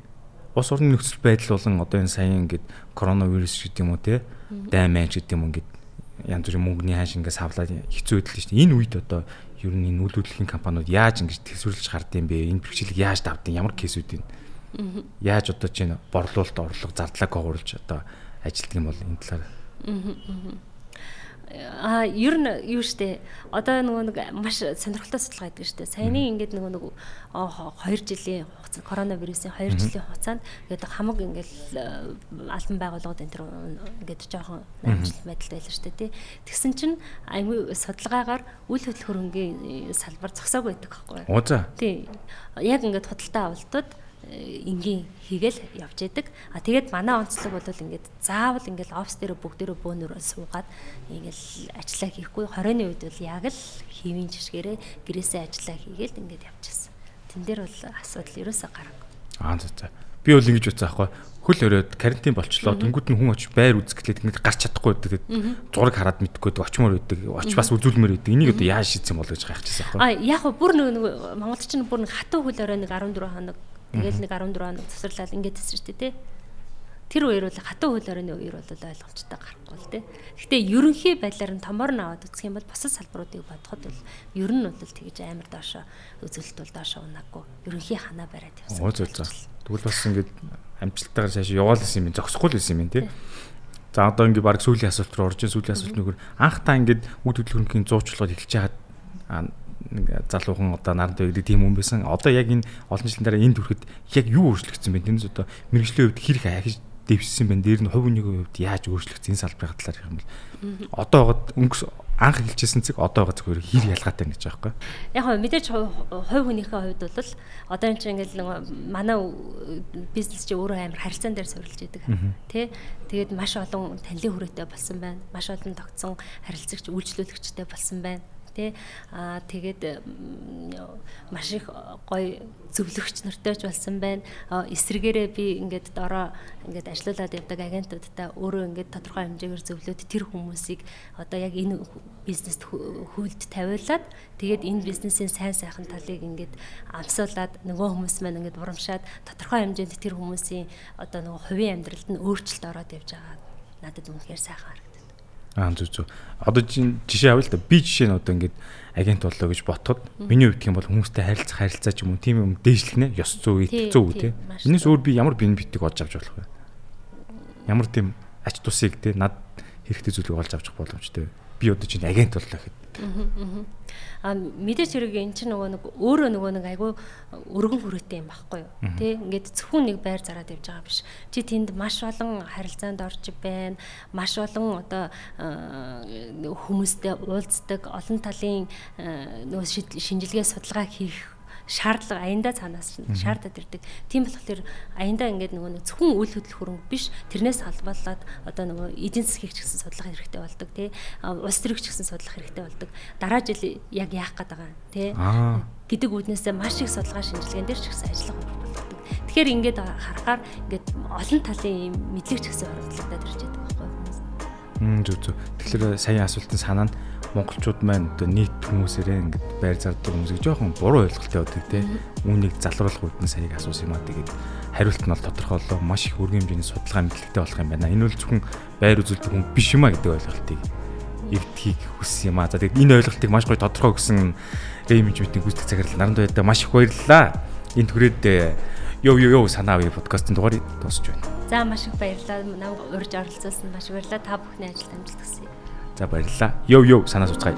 ус орны нөхцөл байдал болон одоо энэ саяхан ингээд коронавирус гэдэг юм уу тий. Дайман гэдэг юм ингээд янз бүрийн мөнгөний хааш ингээд савлаад хэцүү байдал шүү дээ. Энэ үед одоо ер нь энэ нөлөөдлөхийн компаниуд яаж ингэж төсвөрлж гардыг бэ? Энэ бэрхшээлийг яаж давдیں۔ Ямар кейсүүд вэ? Яаж одоо чинь борлуулалт орлого зардлаа гооруулж одоо ажилтдаг юм бол энэ талаар.
А ер нь юу штэ? Одоо нөгөө нэг маш сонирхолтой судалгаа гэдэг штэ. Саяны ингээд нөгөө нэг 2 жилийн хугацаанд коронавирусын 2 жилийн хугацаанд ингээд хамаг ингээд албан байгууллагууд энэ төр ингээд жоохон амжилт байдалтай байлаа штэ тий. Тэгсэн чинь аймаг судалгаагаар үйл хөдлөх хөрөнгийн салбар зогсоог байдаг байхгүй
юу?
Тий. Яг ингээд худалдаа авалтад энгийн хийгээл явж идэг. А тэгээд манай онцлог бол ингээд заавал ингээд офс дээр бүгдээрээ бөөнөрөө суугаад ингээл ажиллаа хийхгүй 20-ны үед бол яг л хэвийн жишгээрээ гэрээсээ ажиллаа хийгээл ингээд явчихсан. Тэн дээр бол асуудал ерөөсөө гараагүй.
Аа за за. Би бол ингэж утсаа ахгүй хөл өрөөд карантин болчлоо. Тэнгүүд нь хүн очиж байр үзэхлээр ингэж гарч чадахгүй байдаг. Зураг хараад мэдхгүй байдаг. Очмоор байдаг. Очиж бас үзүүлмээр байдаг. Энийг одоо яаж шийдсэн бол гэж хайхчихсан
аахгүй. А яг бүр нэг Монголд ч бүр нэг хатуу хөл өрөө нэг 14 хоног Тэгэл нэг 14 хоног завсарлал ингээд тасэр штэ тий. Тэр үеэр бол хатуу хөл оройны үеэр бол ойлгомжтой гарахгүй л тий. Гэхдээ ерөнхий байдлаар нь томор нь аваад үзэх юм бол бусад салбаруудыг бодоход бол ер нь бол тэгж амар доошо үзүүлэлт бол доошо унаагүй. Ерөнхий ханаа бариад
явсан. Оо зөв зөв. Тэгвэл бас ингээд амжилттайгаар цааш яваал гэсэн юм зогсохгүй л байсан юм тий. За одоо ингээд баг сүүлийн асуулт руу орж сүүлийн асуулт нөхөр анх та ингээд үд хөдлөхөнхийн зуучлалууд эхэлж нэг залуухан одоо наранд байдаг тийм хүн байсан. Одоо яг энэ олон жилийн дараа энд хүрэхэд яг юу өөрчлөгдсөн бэ? Тэрнээс одоо мэрэгжлийн хувьд хэрэг ахиж дэвшсэн байна. Дээр нь хувь хүний хувьд яаж өөрчлөгдсөн энэ салбарын талаар ярих юм бол одоо гад өнгөс анх хэлжсэн цэг одоо байгаа зөвхөн хэр ялгаатай гэж байгаа байхгүй.
Яг хөө мэдээж хувь хүнийхээ хувьд бол одоо энэ чинь ингээл манай бизнес чи өөрөө амар харилцаан дээр суурилж идэг тий. Тэгээд маш олон танилын хүрээтэй болсон байна. Маш олон тогтсон харилцагч үйлчлүүлэгчтэй болсон байна тий аа тэгээд маш их гоё зөвлөгч нартай ч болсон байна. Эсрэгээрээ би ингээд дороо ингээд ажиллаулаад явдаг агентуудтай өөрөө ингээд тодорхой хэмжээгээр зөвлөөд тэр хүмүүсийг одоо яг энэ бизнест хүлд тавиулаад тэгээд энэ бизнесийн сайн сайхан талыг ингээд амсуулаад нөгөө хүмүүс маань ингээд бурамшаад тодорхой хэмжээнд тэр хүмүүсийн одоо нөгөө хувийн амьдралд нь өөрчлөлт ороод явж байгаа. Надад үнэхээр сайхан
Аа зүг зүг. Одоо жишээ авъя л да. Би жишээ нь одоо ингээд агент боллоо гэж ботход миний хувьд юм бол хүмүүстэй харилцах харилцаа ч юм уу тийм юм дээшлэгнэ. Ёс зүй, зүй тий. Энэс өөр би ямар бенефитийг олж авч болох вэ? Ямар тийм ач тусыг тий над хэрэгтэй зүйлийг олж авчих боломжтой. Би одоо чинь агент боллоо гэхэд. Аа
а мэдээч хэрэг эн чинь нөгөө нэг өөрөө нөгөө нэг айгүй өргөн хүрээтэй юм байхгүй юу? Тий ингээд зөвхөн нэг байр зараад явж байгаа биш. Чи тэнд маш олон харилцаанд орж байна. Маш олон одоо хүмүүстэй уулздаг олон талын нөгөө шинжилгээ судалгаа хийх шаардлага аяндаа цаанаас шаардаад ирдэг. Тийм болохоор аяндаа ингээд нөгөө нэг зөвхөн үйл хөдлөх хөрөнгө биш тэрнээс халбалаад одоо нөгөө эдийн засгийг ч гэсэн судлах хэрэгтэй болдог тий. Улс төрийг ч гэсэн судлах хэрэгтэй болдог. Дараа жил яг яах гээд байгаа тий. гэдэг үүднээсээ маш их судалгаа шинжилгээнд дэр ч гэсэн ажиллах болдог. Тэгэхээр ингээд харахаар ингээд олон талын мэдлэг ч гэсэн хоригдлагдаад ирж байгаа
зүг зүг. Тэгэхээр саяхан асуултын санаа нь монголчууд маань одоо нийт хүмүүсээрээ ингээд байр зардаг хүмүүсийг жоохон буруу ойлголттой байдаг те. Үүнийг залруулах үүднээс саяг асуусан юм а тэгээд хариулт нь бол тодорхойлоо маш их өргөн хэмжээний судалгаа мэдлэгтэй болох юм байна. Энэ бол зөвхөн байр үзүүлдэг хүн биш юм а гэдэг ойлголтыг эвдхийг хүссэн юм а. За тэгээд энэ ойлголтыг маш гоё тодорхой өгсөн Ray менежментийн гүйцэтгэх захирал наранд байда маш их баярлалаа. Энд түрээд ёо ёо ёо санаа авъя подкастын дугаарыг дуусч байна.
За маш их баярлалаа. Намайг урьж оролцуулсан маш баярлалаа. Та бүхний ажилд амжилт хүсье.
За баярлалаа. Йоо йоо санаа суцгаая.